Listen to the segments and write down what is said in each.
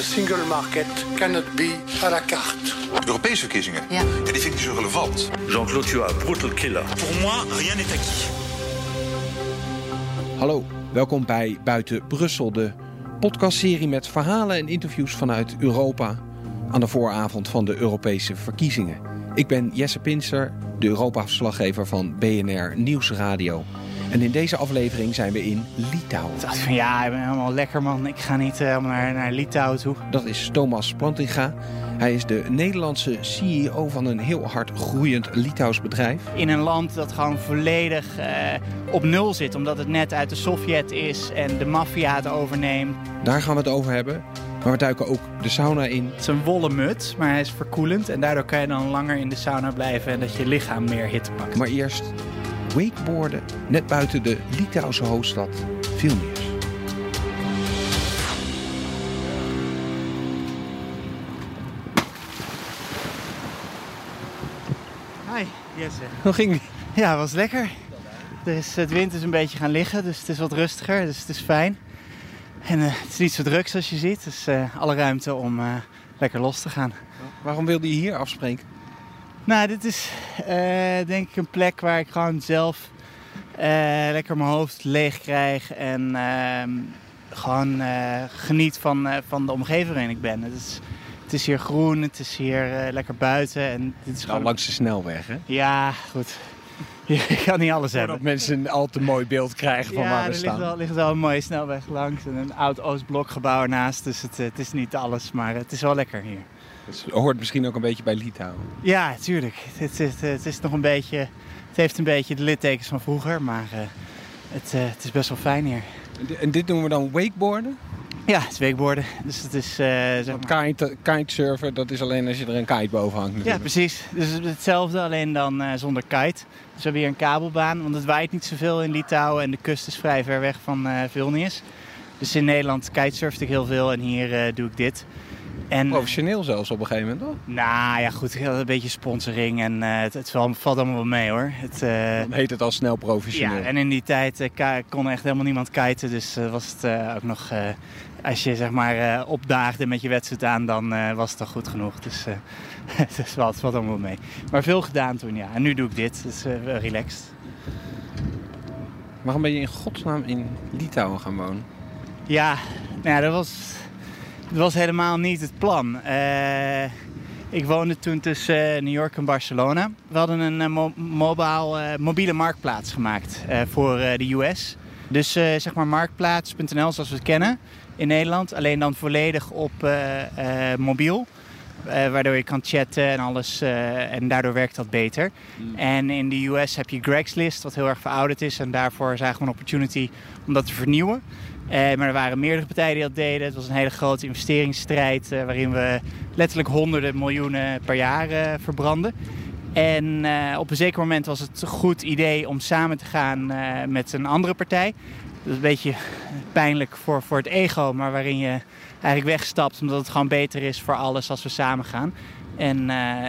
The single market cannot be à la carte. Europese verkiezingen? Ja. die vind ik niet zo relevant. Jean-Claude, tu as un brutal killer. Pour moi, rien n'est acquis. Hallo, welkom bij Buiten Brussel, de podcastserie met verhalen en interviews vanuit Europa aan de vooravond van de Europese verkiezingen. Ik ben Jesse Pinster, de Europa-verslaggever van BNR Nieuwsradio. En in deze aflevering zijn we in Litouwen. Ik dacht van ja, ik ben helemaal lekker man. Ik ga niet helemaal naar, naar Litouwen toe. Dat is Thomas Plantinga. Hij is de Nederlandse CEO van een heel hard groeiend Litouws bedrijf. In een land dat gewoon volledig eh, op nul zit. Omdat het net uit de Sovjet is en de maffia het overneemt. Daar gaan we het over hebben. Maar we duiken ook de sauna in. Het is een wollen muts, maar hij is verkoelend. En daardoor kan je dan langer in de sauna blijven en dat je lichaam meer hitte pakt. Maar eerst wakeboarden net buiten de Litouwse hoofdstad Vilnius. Hi, Jesse. Hoe ging die? Ja, het was lekker. Er is, het wind is een beetje gaan liggen, dus het is wat rustiger, dus het is fijn. En eh, het is niet zo druk zoals je ziet, dus eh, alle ruimte om eh, lekker los te gaan. Waarom wilde je hier afspreken? Nou, dit is eh, denk ik een plek waar ik gewoon zelf eh, lekker mijn hoofd leeg krijg en ehm, gewoon eh, geniet van, van de omgeving waarin ik ben. Het is, het is hier groen, het is hier lekker buiten en dit is Nou, gewoon... langs de snelweg, hè? Ja, goed. Je kan niet alles hebben. Dat mensen een al te mooi beeld krijgen van ja, waar er we ligt staan. wel, ligt wel een mooie snelweg langs en een oud Oostblokgebouw ernaast. Dus het, het is niet alles, maar het is wel lekker hier. Het hoort misschien ook een beetje bij Litouwen. Ja, tuurlijk. Het, het, het is nog een beetje. Het heeft een beetje de littekens van vroeger, maar eh, het, eh, het is best wel fijn hier. En di- En dit noemen we dan wakeboarden? Ja, het is weekborden. Dus het is. zeg maar... kite, kitesurfen, dat is alleen als je er een kite boven hangt Ja, natuurlijk. precies. Dus hetzelfde, alleen dan zonder kite. Dus we hebben hier een kabelbaan, want het waait niet zoveel in Litouwen en de kust is vrij ver weg van Vilnius. Dus in Nederland kitesurfde ik heel veel en hier doe ik dit. En, Professioneel zelfs op een gegeven moment, toch? Nou ja, goed, een beetje sponsoring en eh, het, het valt, allemaal wel mee hoor. Het, eh, Dan heet het al snel professioneel. Ja, en in die tijd eh, kon echt helemaal niemand kiten. Dus was het ook nog... als je zeg maar opdaagde met je wedstrijd aan, dan was het al goed genoeg. Dus het is wel, het valt allemaal mee. Maar veel gedaan toen, ja. En nu doe ik dit. Dus relaxed. Waarom ben je in godsnaam in Litouwen gaan wonen? Ja, nou ja, dat was, dat was helemaal niet het plan. Eh, ik woonde toen tussen eh, New York en Barcelona. We hadden een eh, mo- mobiel, mobiele marktplaats gemaakt voor de US. Dus zeg maar marktplaats.nl zoals we het kennen in Nederland. Alleen dan volledig op mobiel. Eh, waardoor je kan chatten en alles. eh, en daardoor werkt dat beter. En in de US heb je Craigslist, wat heel erg verouderd is. En daarvoor zagen we een opportunity om dat te vernieuwen. Eh, maar er waren meerdere partijen die dat deden. Het was een hele grote investeringsstrijd waarin we letterlijk honderden miljoenen per jaar verbranden. En op een zeker moment was het een goed idee om samen te gaan met een andere partij. Dat is een beetje pijnlijk voor, voor het ego, maar waarin je eigenlijk wegstapt omdat het gewoon beter is voor alles als we samen gaan. En eh,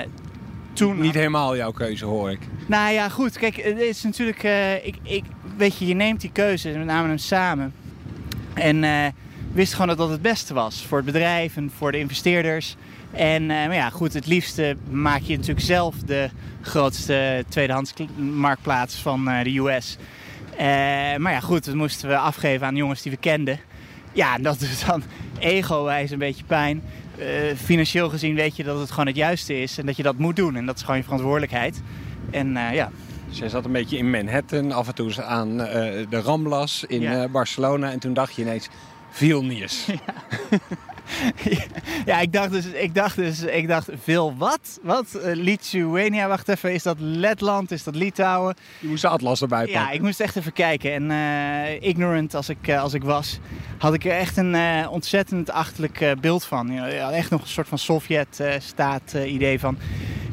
toen... Niet helemaal jouw keuze, hoor ik. Nou ja, goed. Kijk, het is natuurlijk. eh, ik, ik, weet je, je neemt die keuze we namen hem samen. En eh wist gewoon dat dat het beste was voor het bedrijf en voor de investeerders. En maar ja, goed, het liefste maak je natuurlijk zelf de grootste tweedehands marktplaats van de US. Eh, maar ja, goed, dat moesten we afgeven aan jongens die we kenden. Ja, en dat doet dan ego-wijs een beetje pijn. Eh, financieel gezien weet je dat het gewoon het juiste is en dat je dat moet doen. En dat is gewoon je verantwoordelijkheid. En eh, ja, Dus jij zat een beetje in Manhattan, af en toe aan de Ramblas in Ja. Barcelona. En toen dacht je ineens, Vilnius. ja, ik dacht dus, ik dacht dus, ik dacht veel wat? Wat? Eh, Lithuania, wacht even, is dat Letland, is dat Litouwen? Je moest de atlas erbij pakken. Ja, ik moest echt even kijken. En eh, ignorant als ik, eh, als ik was, had ik er echt een ontzettend achterlijk beeld van. Ja, ja, echt nog een soort van Sovjet-staat eh, idee van.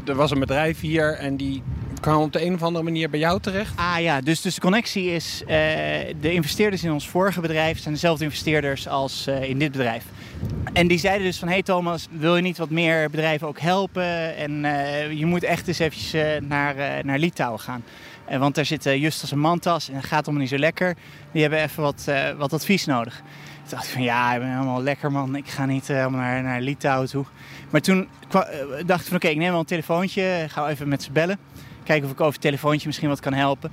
Er was een bedrijf hier en die kwam op de een of andere manier bij jou terecht. Ah ja, dus, dus de connectie is, de investeerders in ons vorige bedrijf zijn dezelfde investeerders als in dit bedrijf. En die zeiden dus van, hey Thomas, wil je niet wat meer bedrijven ook helpen? En eh, je moet echt eens eventjes eh, naar, eh, naar Litouwen gaan. Want daar zitten Justus en Mantas en het gaat allemaal niet zo lekker. Die hebben even wat, wat advies nodig. Toen dacht ik van ja, ik ben helemaal lekker man. Ik ga niet uh, naar, naar Litouwen toe. Maar toen uh, dacht ik van oké, ik neem wel een telefoontje. Ga even met ze bellen. Kijken of ik over het telefoontje misschien wat kan helpen.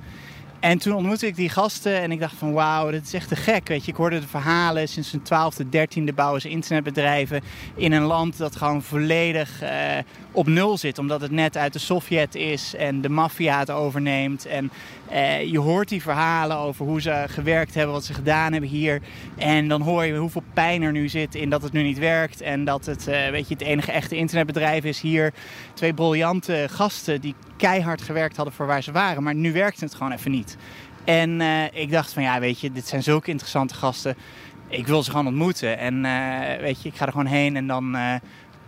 En toen ontmoette ik die gasten en ik dacht van wauw, dat is echt te gek. Weet je. Ik hoorde de verhalen, sinds hun twaalfde, dertiende bouwen ze internetbedrijven in een land dat gewoon volledig uh, op nul zit. Omdat het net uit de Sovjet is en de maffia het overneemt. En uh, je hoort die verhalen over hoe ze gewerkt hebben, wat ze gedaan hebben hier. En dan hoor je hoeveel pijn er nu zit in dat het nu niet werkt. En dat het, uh, weet je, het enige echte internetbedrijf is hier. Twee briljante gasten die keihard gewerkt hadden voor waar ze waren. Maar nu werkt het gewoon even niet. En uh, ik dacht van ja, weet je, dit zijn zulke interessante gasten. Ik wil ze gewoon ontmoeten. En weet je, ik ga er gewoon heen en dan,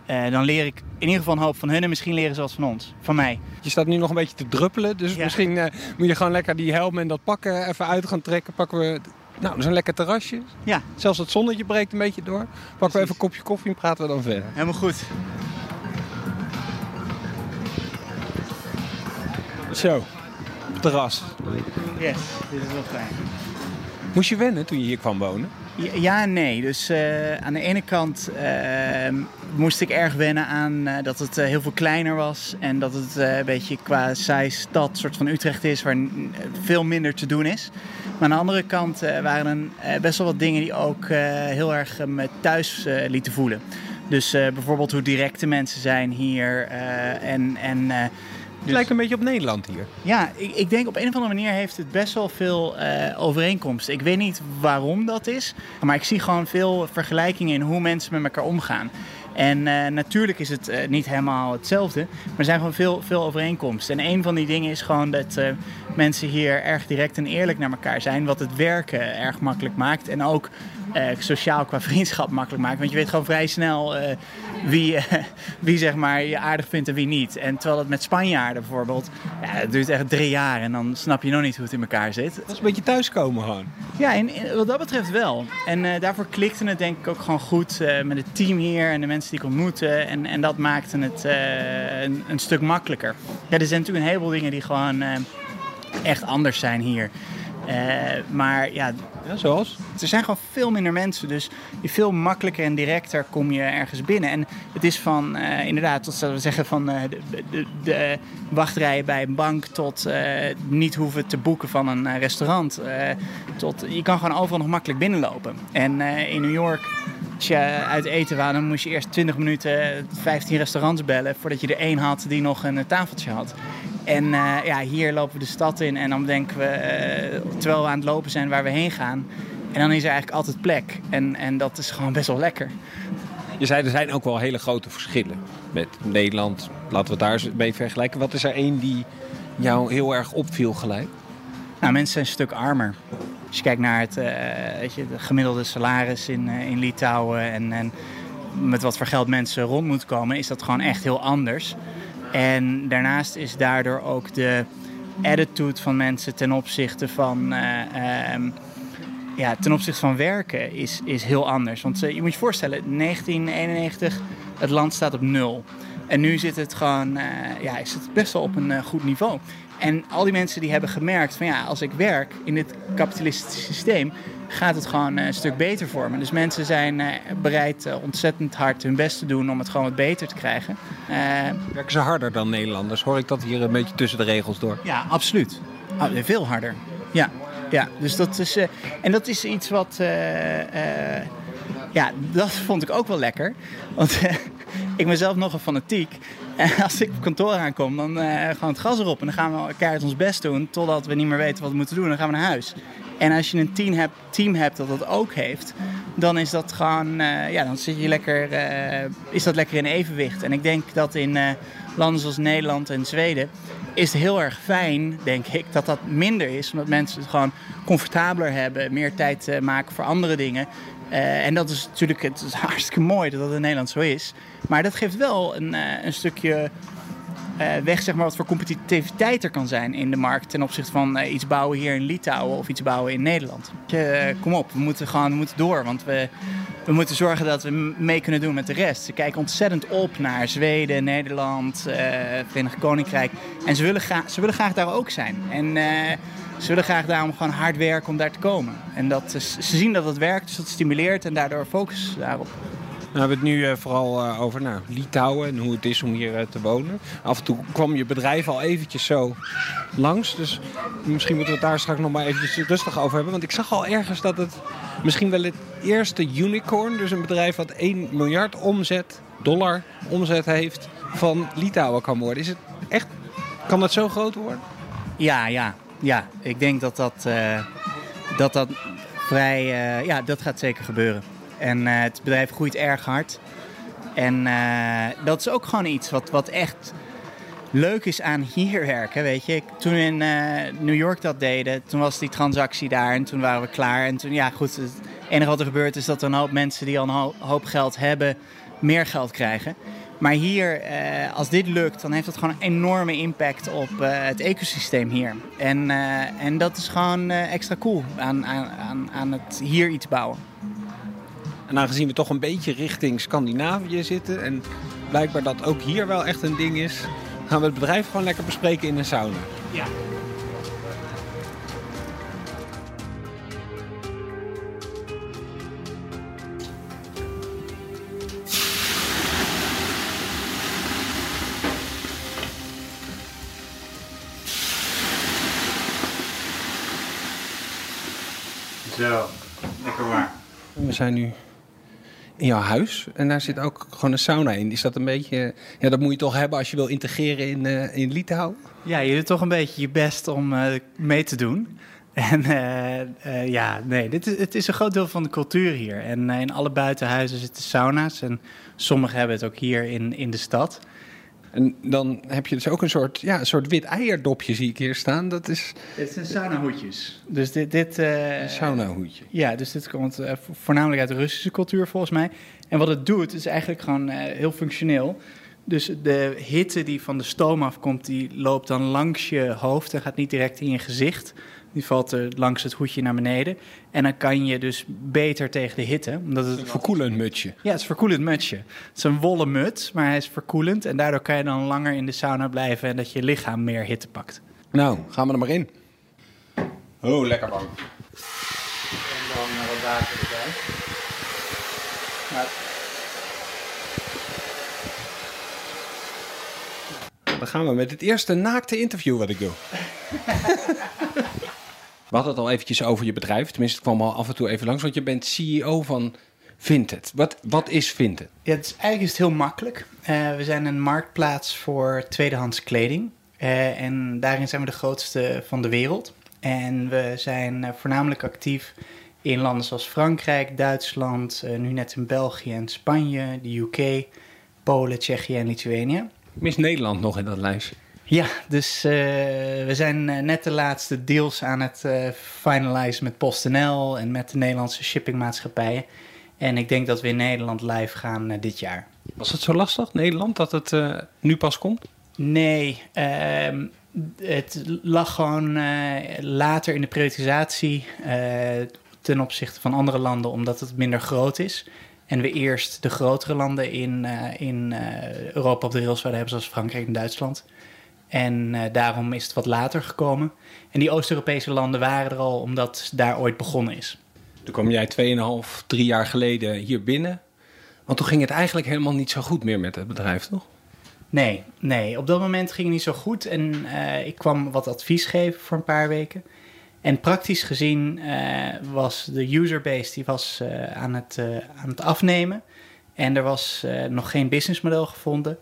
uh, dan leer ik in ieder geval een hoop van hun. En misschien leren ze wat van ons, van mij. Je staat nu nog een beetje te druppelen. Dus ja. misschien moet je gewoon lekker die helm en dat pakken even uit gaan trekken. Pakken we nou, dat is een lekker terrasje. Ja. Zelfs het zonnetje breekt een beetje door. Pakken Precies. we even een kopje koffie en praten we dan verder. Helemaal goed. Zo, terras. Yes, dit is wel fijn. Moest je wennen toen je hier kwam wonen? Ja, en nee. Dus uh, aan de ene kant uh, moest ik erg wennen aan uh, dat het heel veel kleiner was. En dat het een beetje qua size stad, soort van Utrecht is, waar veel minder te doen is. Maar aan de andere kant waren er best wel wat dingen die ook heel erg me thuis lieten voelen. Dus bijvoorbeeld hoe direct de mensen zijn hier en... en dus... lijkt een beetje op Nederland hier. Ja, ik, ik, denk op een of andere manier heeft het best wel veel uh, overeenkomsten. Ik weet niet waarom dat is, maar ik zie gewoon veel vergelijkingen in hoe mensen met elkaar omgaan. En uh, natuurlijk is het uh, niet helemaal hetzelfde, maar er zijn gewoon veel, veel overeenkomsten. En een van die dingen is gewoon dat mensen hier erg direct en eerlijk naar elkaar zijn, wat het werken erg makkelijk maakt. En ook sociaal qua vriendschap makkelijk maakt. Want je weet gewoon vrij snel wie, wie zeg maar, je aardig vindt en wie niet. En terwijl het met Spanjaarden bijvoorbeeld, ja, het duurt echt drie jaar en dan snap je nog niet hoe het in elkaar zit. Dat is een beetje thuiskomen gewoon. Ja, en, en wat dat betreft wel. En daarvoor klikte het denk ik ook gewoon goed met het team hier en de mensen die ik ontmoette. En, en dat maakte het een, een, stuk makkelijker. Ja, er zijn natuurlijk een heleboel dingen die gewoon echt anders zijn hier. Uh, maar ja, ja, zoals? Er zijn gewoon veel minder mensen, dus veel makkelijker en directer kom je ergens binnen. En het is van, uh, inderdaad, tot we zeggen van uh, de, de, de, wachtrijen bij een bank tot uh, niet hoeven te boeken van een restaurant. tot, je kan gewoon overal nog makkelijk binnenlopen. En in New York als je uit eten wou, dan moest je eerst 20 minuten 15 restaurants bellen voordat je er één had die nog een tafeltje had. En uh, ja, hier lopen we de stad in en dan denken we, uh, terwijl we aan het lopen zijn waar we heen gaan. En dan is er eigenlijk altijd plek. En, en dat is gewoon best wel lekker. Je zei, er zijn ook wel hele grote verschillen met Nederland. Laten we het daar mee vergelijken. Wat is er één die jou heel erg opviel gelijk? Nou, mensen zijn een stuk armer. Als je kijkt naar het uh, weet je, de gemiddelde salaris in, uh, in Litouwen en, en met wat voor geld mensen rond moeten komen, is dat gewoon echt heel anders. En daarnaast is daardoor ook de attitude van mensen ten opzichte van, uh, um, ja, ten opzichte van werken is, is heel anders. Want je moet je voorstellen, 1991, het land staat op nul. En nu zit het gewoon, ja, is het best wel op een goed niveau. En al die mensen die hebben gemerkt van ja, als ik werk in dit kapitalistische systeem, gaat het gewoon een stuk beter voor me. Dus mensen zijn bereid ontzettend hard hun best te doen om het gewoon wat beter te krijgen. Werken ze harder dan Nederlanders? Hoor ik dat hier een beetje tussen de regels door? Ja, absoluut. Veel harder. Ja, ja. dus dat is. En dat is iets wat. Uh, ja, dat vond ik ook wel lekker. Want ik ben zelf nogal fanatiek. En als ik op kantoor aankom, dan uh, gewoon het gas erop. En dan gaan we elkaar ons best doen totdat we niet meer weten wat we moeten doen. Dan gaan we naar huis. En als je een team hebt, team hebt dat dat ook heeft, dan is dat gewoon, uh, ja, dan zit je lekker, is dat lekker in evenwicht. En ik denk dat in landen zoals Nederland en Zweden is het heel erg fijn, denk ik, dat dat minder is. Omdat mensen het gewoon comfortabeler hebben, meer tijd maken voor andere dingen. Uh, en dat is natuurlijk het is hartstikke mooi dat dat in Nederland zo is. Maar dat geeft wel een, uh, een stukje uh, weg, zeg maar, wat voor competitiviteit er kan zijn in de markt ten opzichte van iets bouwen hier in Litouwen of iets bouwen in Nederland. kom op, we moeten gewoon moeten door, want we, we moeten zorgen dat we mee kunnen doen met de rest. Ze kijken ontzettend op naar Zweden, Nederland, uh, Verenigd Koninkrijk. En ze willen, graag, ze willen graag daar ook zijn. En uh, ze willen graag daarom gewoon hard werken om daar te komen. En dat, ze zien dat het werkt, dus dat stimuleert en daardoor focus daarop. We hebben het nu uh, vooral uh, over nou, Litouwen en hoe het is om hier uh, te wonen. Af en toe kwam je bedrijf al eventjes zo langs. Dus misschien moeten we het daar straks nog maar eventjes rustig over hebben. Want ik zag al ergens dat het misschien wel het eerste unicorn, dus een bedrijf wat 1 miljard omzet, dollar omzet heeft, van Litouwen kan worden. Is het echt, kan dat zo groot worden? Ja, ja, ja. Ik denk dat dat, dat, dat vrij, ja, dat gaat zeker gebeuren. En uh, het bedrijf groeit erg hard. En uh, dat is ook gewoon iets wat, wat echt leuk is aan hier werken. Weet je, toen we in uh, New York dat deden, toen was die transactie daar en toen waren we klaar. En toen, ja, goed, het enige wat er gebeurt is dat een hoop mensen die al een hoop geld hebben, meer geld krijgen. Maar hier, eh, als dit lukt, dan heeft dat gewoon een enorme impact op het ecosysteem hier. En, en dat is gewoon extra cool aan, aan, aan het hier iets bouwen. En aangezien we toch een beetje richting Scandinavië zitten en blijkbaar dat ook hier wel echt een ding is, gaan we het bedrijf gewoon lekker bespreken in een sauna. Ja. Zo, lekker waar. We zijn nu in jouw huis. En daar zit ook gewoon een sauna in. Is dat een beetje... Ja, dat moet je toch hebben als je wil integreren in, uh, in Litouwen? Ja, je doet toch een beetje je best om uh, mee te doen. En uh, ja, nee, dit is, het is een groot deel van de cultuur hier. En in alle buitenhuizen zitten sauna's. En sommigen hebben het ook hier in, in de stad. En dan heb je dus ook een soort, ja, een soort wit eierdopje zie ik hier staan. Dat is... Dit zijn saunahoedjes. Dus dit... dit uh, een saunahoedje. Ja, dus dit komt uh, voornamelijk uit de Russische cultuur volgens mij. En wat het doet, is eigenlijk gewoon uh, heel functioneel. Dus de hitte die van de stoom afkomt, die loopt dan langs je hoofd en gaat niet direct in je gezicht. Die valt er langs het hoedje naar beneden. En dan kan je dus beter tegen de hitte. Omdat het een verkoelend mutsje. Ja, het is een verkoelend mutsje. Het is een wollen muts, maar hij is verkoelend. En daardoor kan je dan langer in de sauna blijven en dat je lichaam meer hitte pakt. Nou, gaan we er maar in. Oh, lekker warm. En dan wat water erbij. Nou, Dan gaan we met het eerste naakte interview wat ik doe. We hadden het al eventjes over je bedrijf. Tenminste, het kwam al af en toe even langs. Want je bent CEO van Vinted. Wat, wat is Vinted? Ja, het is, eigenlijk is het heel makkelijk. Uh, we zijn een marktplaats voor tweedehands kleding. Uh, en daarin zijn we de grootste van de wereld. En we zijn uh, voornamelijk actief in landen zoals Frankrijk, Duitsland, nu net in België en Spanje, de UK, Polen, Tsjechië en Litouwenië. Ik mis Nederland nog in dat lijstje. Ja, dus uh, we zijn uh, net de laatste deals aan het uh, finalizen met PostNL en met de Nederlandse shippingmaatschappijen. En ik denk dat we in Nederland live gaan dit jaar. Was het zo lastig, Nederland, dat het nu pas komt? Nee, ehm, het lag gewoon later in de prioritisatie ten opzichte van andere landen, omdat het minder groot is. En we eerst de grotere landen in, in Europa op de rails zouden hebben, zoals Frankrijk en Duitsland. En uh, daarom is het wat later gekomen. En die Oost-Europese landen waren er al omdat daar ooit begonnen is. Toen kwam jij 2,5, 3 jaar geleden hier binnen. Want toen ging het eigenlijk helemaal niet zo goed meer met het bedrijf, toch? Nee, nee. Op dat moment ging het niet zo goed. En uh, ik kwam wat advies geven voor een paar weken. En praktisch gezien uh, was de userbase die was, aan, het, aan het afnemen. En er was nog geen businessmodel gevonden.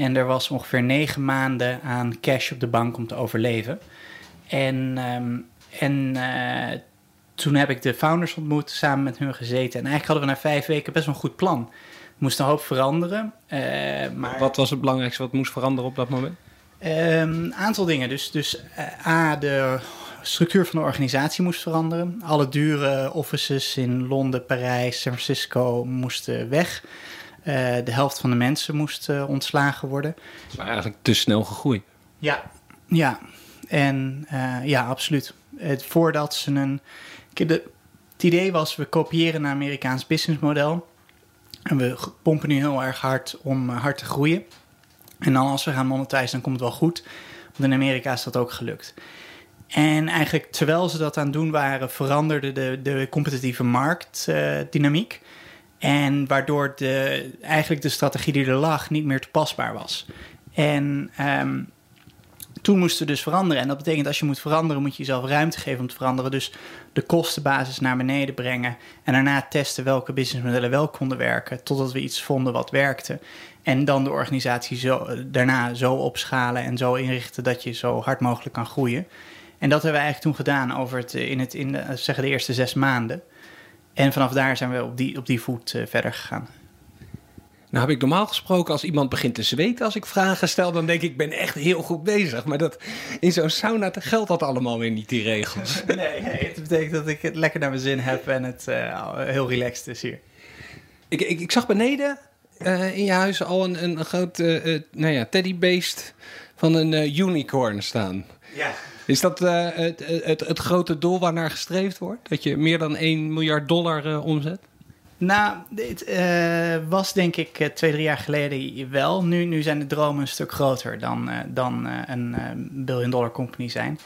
En er was ongeveer negen maanden aan cash op de bank om te overleven. En, um, en uh, toen heb ik de founders ontmoet, samen met hun gezeten. En eigenlijk hadden we na vijf weken best wel een goed plan. We moesten een hoop veranderen. Uh, maar... Wat was het belangrijkste wat moest veranderen op dat moment? Een um, aantal dingen. Dus, dus uh, A, de structuur van de organisatie moest veranderen. Alle dure offices in Londen, Parijs, San Francisco moesten weg. Uh, de helft van de mensen moest uh, ontslagen worden. Het was eigenlijk te snel gegroeid. Ja, ja. En uh, ja, absoluut. Het, voordat ze een. De, het idee was, we kopiëren een Amerikaans businessmodel. En we pompen nu heel erg hard om eh, hard te groeien. En dan als we gaan monetizen, dan komt het wel goed. Want in Amerika is dat ook gelukt. En eigenlijk terwijl ze dat aan het doen waren, veranderde de, de competitieve marktdynamiek. En waardoor de, eigenlijk de strategie die er lag niet meer toepasbaar was. En ehm, toen moesten we dus veranderen. En dat betekent als je moet veranderen, moet je jezelf ruimte geven om te veranderen. Dus de kostenbasis naar beneden brengen. En daarna testen welke businessmodellen wel konden werken. Totdat we iets vonden wat werkte. En dan de organisatie zo, daarna zo opschalen en zo inrichten dat je zo hard mogelijk kan groeien. En dat hebben we eigenlijk toen gedaan over het, in, het, in de, zeggen de eerste zes maanden. En vanaf daar zijn we op die, op die voet uh, verder gegaan. Nou heb ik normaal gesproken als iemand begint te zweten als ik vragen stel, dan denk ik, ik ben echt heel goed bezig. Maar dat, in zo'n sauna geldt dat allemaal weer niet, die regels. nee, nee, het betekent dat ik het lekker naar mijn zin heb en het uh, heel relaxed is hier. Ik, ik, ik zag beneden uh, in je huis al een, een, een groot uh, nou ja, teddybeest van een unicorn staan. Ja. Is dat het, het, het, grote doel waarnaar gestreefd wordt? Dat je meer dan 1 miljard dollar omzet? Nou, dit uh, was denk ik twee, drie jaar geleden wel. Nu, nu zijn de dromen een stuk groter dan, dan een billion dollar company zijn.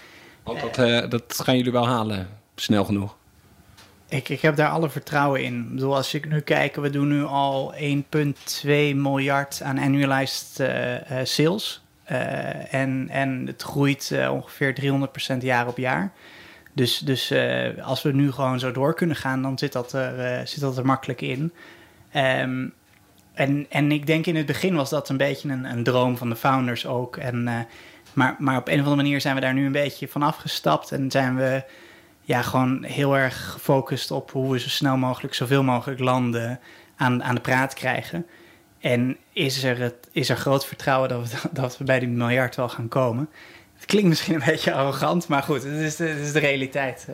Want dat, dat gaan jullie wel halen, snel genoeg. Ik, ik heb daar alle vertrouwen in. Ik bedoel, als ik nu kijk, we doen nu al 1,2 miljard aan annualized sales. En, en het groeit ongeveer 300% jaar op jaar. Dus, dus uh, als we nu gewoon zo door kunnen gaan, dan zit dat er, zit dat er makkelijk in. Um, en, en ik denk in het begin was dat een beetje een, een droom van de founders ook. En, maar, maar op een of andere manier zijn we daar nu een beetje van afgestapt. En zijn we ja, gewoon heel erg gefocust op hoe we zo snel mogelijk, zoveel mogelijk landen aan, aan de praat krijgen. En is er, het, is er groot vertrouwen dat we, dat we bij die miljard wel gaan komen. Het klinkt misschien een beetje arrogant, maar goed, het is de, het is de realiteit.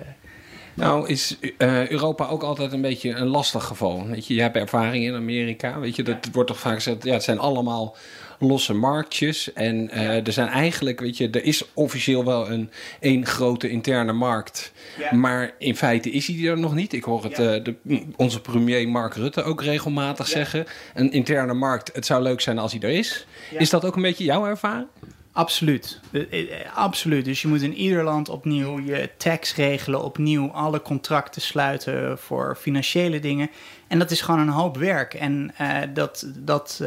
Nou, is uh, Europa ook altijd een beetje een lastig geval. Weet je, je hebt ervaring in Amerika. Weet je, dat ja. wordt toch vaak gezegd, ja, het zijn allemaal losse marktjes. En uh, ja. er zijn eigenlijk, weet je, er is officieel wel een één grote interne markt. Ja. Maar in feite is die er nog niet. Ik hoor het uh, de, onze premier Mark Rutte ook regelmatig zeggen. Een interne markt, het zou leuk zijn als die er is. Is dat ook een beetje jouw ervaring? Absoluut. Absoluut. Dus je moet in ieder land opnieuw je tax regelen, opnieuw alle contracten sluiten voor financiële dingen. En dat is gewoon een hoop werk en uh, dat, dat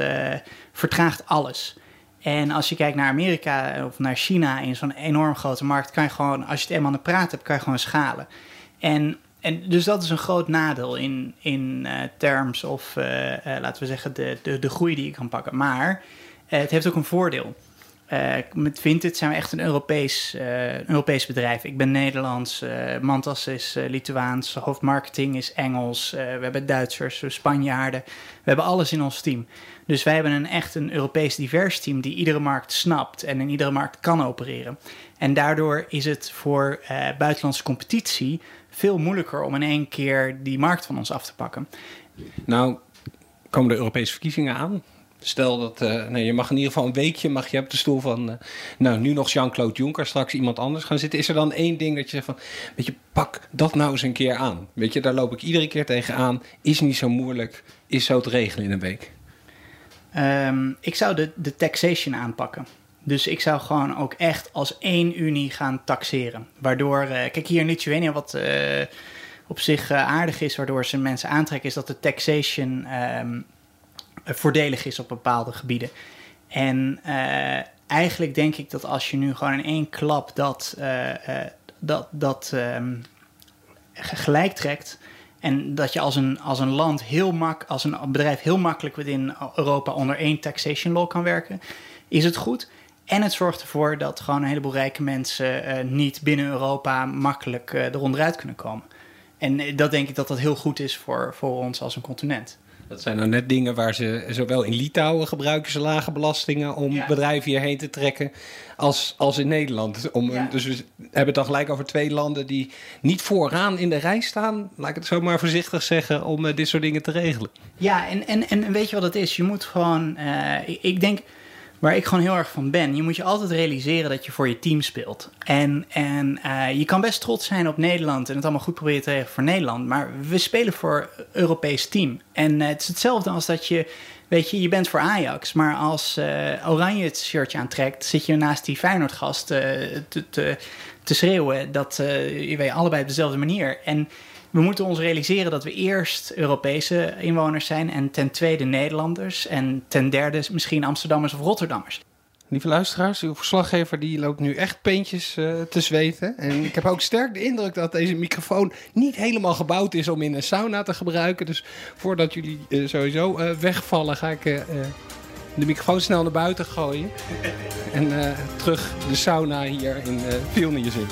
vertraagt alles. En als je kijkt naar Amerika of naar China in zo'n enorm grote markt, kan je gewoon, als je het eenmaal aan de praat hebt, kan je gewoon schalen. En, en dus dat is een groot nadeel in, in terms of, laten we zeggen, de, de, de groei die je kan pakken. Maar het heeft ook een voordeel. Uh, met Vinted zijn we echt een Europees, een Europees bedrijf. Ik ben Nederlands, uh, Mantas is Lituaans, hoofdmarketing is Engels, we hebben Duitsers, Spanjaarden. We hebben alles in ons team. Dus wij hebben een echt een Europees divers team die iedere markt snapt en in iedere markt kan opereren. En daardoor is het voor buitenlandse competitie veel moeilijker om in één keer die markt van ons af te pakken. Nou, komen de Europese verkiezingen aan. Stel dat uh, nee, je mag in ieder geval een weekje mag je op de stoel van, uh, nou nu nog Jean-Claude Juncker, straks iemand anders gaan zitten. Is er dan één ding dat je zegt van, weet je, pak dat nou eens een keer aan. Weet je, daar loop ik iedere keer tegenaan. Is niet zo moeilijk, is zo te regelen in een week. Um, ik zou de, de taxation aanpakken. Dus ik zou gewoon ook echt als één unie gaan taxeren. Waardoor, uh, kijk hier in Litouanië wat op zich aardig is, waardoor ze mensen aantrekken, is dat de taxation um, voordelig is op bepaalde gebieden. En uh, eigenlijk denk ik dat als je nu gewoon in één klap dat, uh, dat, dat um, gelijk trekt. En dat je als een, als een land heel mak, als een bedrijf heel makkelijk in Europa onder één taxation law kan werken, is het goed. En het zorgt ervoor dat gewoon een heleboel rijke mensen niet binnen Europa makkelijk eronderuit kunnen komen. En dat denk ik dat dat heel goed is voor, voor ons als een continent. Dat zijn nou net dingen waar ze zowel in Litouwen gebruiken ze lage belastingen om ja. bedrijven hierheen te trekken, als, als in Nederland. Om, ja. Dus we hebben het dan gelijk over twee landen die niet vooraan in de rij staan, laat ik het zo maar voorzichtig zeggen, om uh, dit soort dingen te regelen. Ja, en, en, en weet je wat het is? Je moet gewoon, uh, ik, ik denk waar ik gewoon heel erg van ben. Je moet je altijd realiseren dat je voor je team speelt. En, en uh, je kan best trots zijn op Nederland en het allemaal goed proberen te regelen voor Nederland. Maar we spelen voor Europees team. En uh, het is hetzelfde als dat je Weet je, je bent voor Ajax, maar als uh, Oranje het shirtje aantrekt, zit je naast die Feyenoord-gast uh, te, te, te, schreeuwen. Dat je weet allebei op dezelfde manier. En we moeten ons realiseren dat we eerst Europese inwoners zijn en ten tweede Nederlanders en ten derde misschien Amsterdammers of Rotterdammers. Lieve luisteraars, uw verslaggever die loopt nu echt peentjes uh, te zweten. En ik heb ook sterk de indruk dat deze microfoon niet helemaal gebouwd is om in een sauna te gebruiken. Dus voordat jullie uh, sowieso uh, wegvallen, ga ik de microfoon snel naar buiten gooien. En terug de sauna hier in Vilnius in.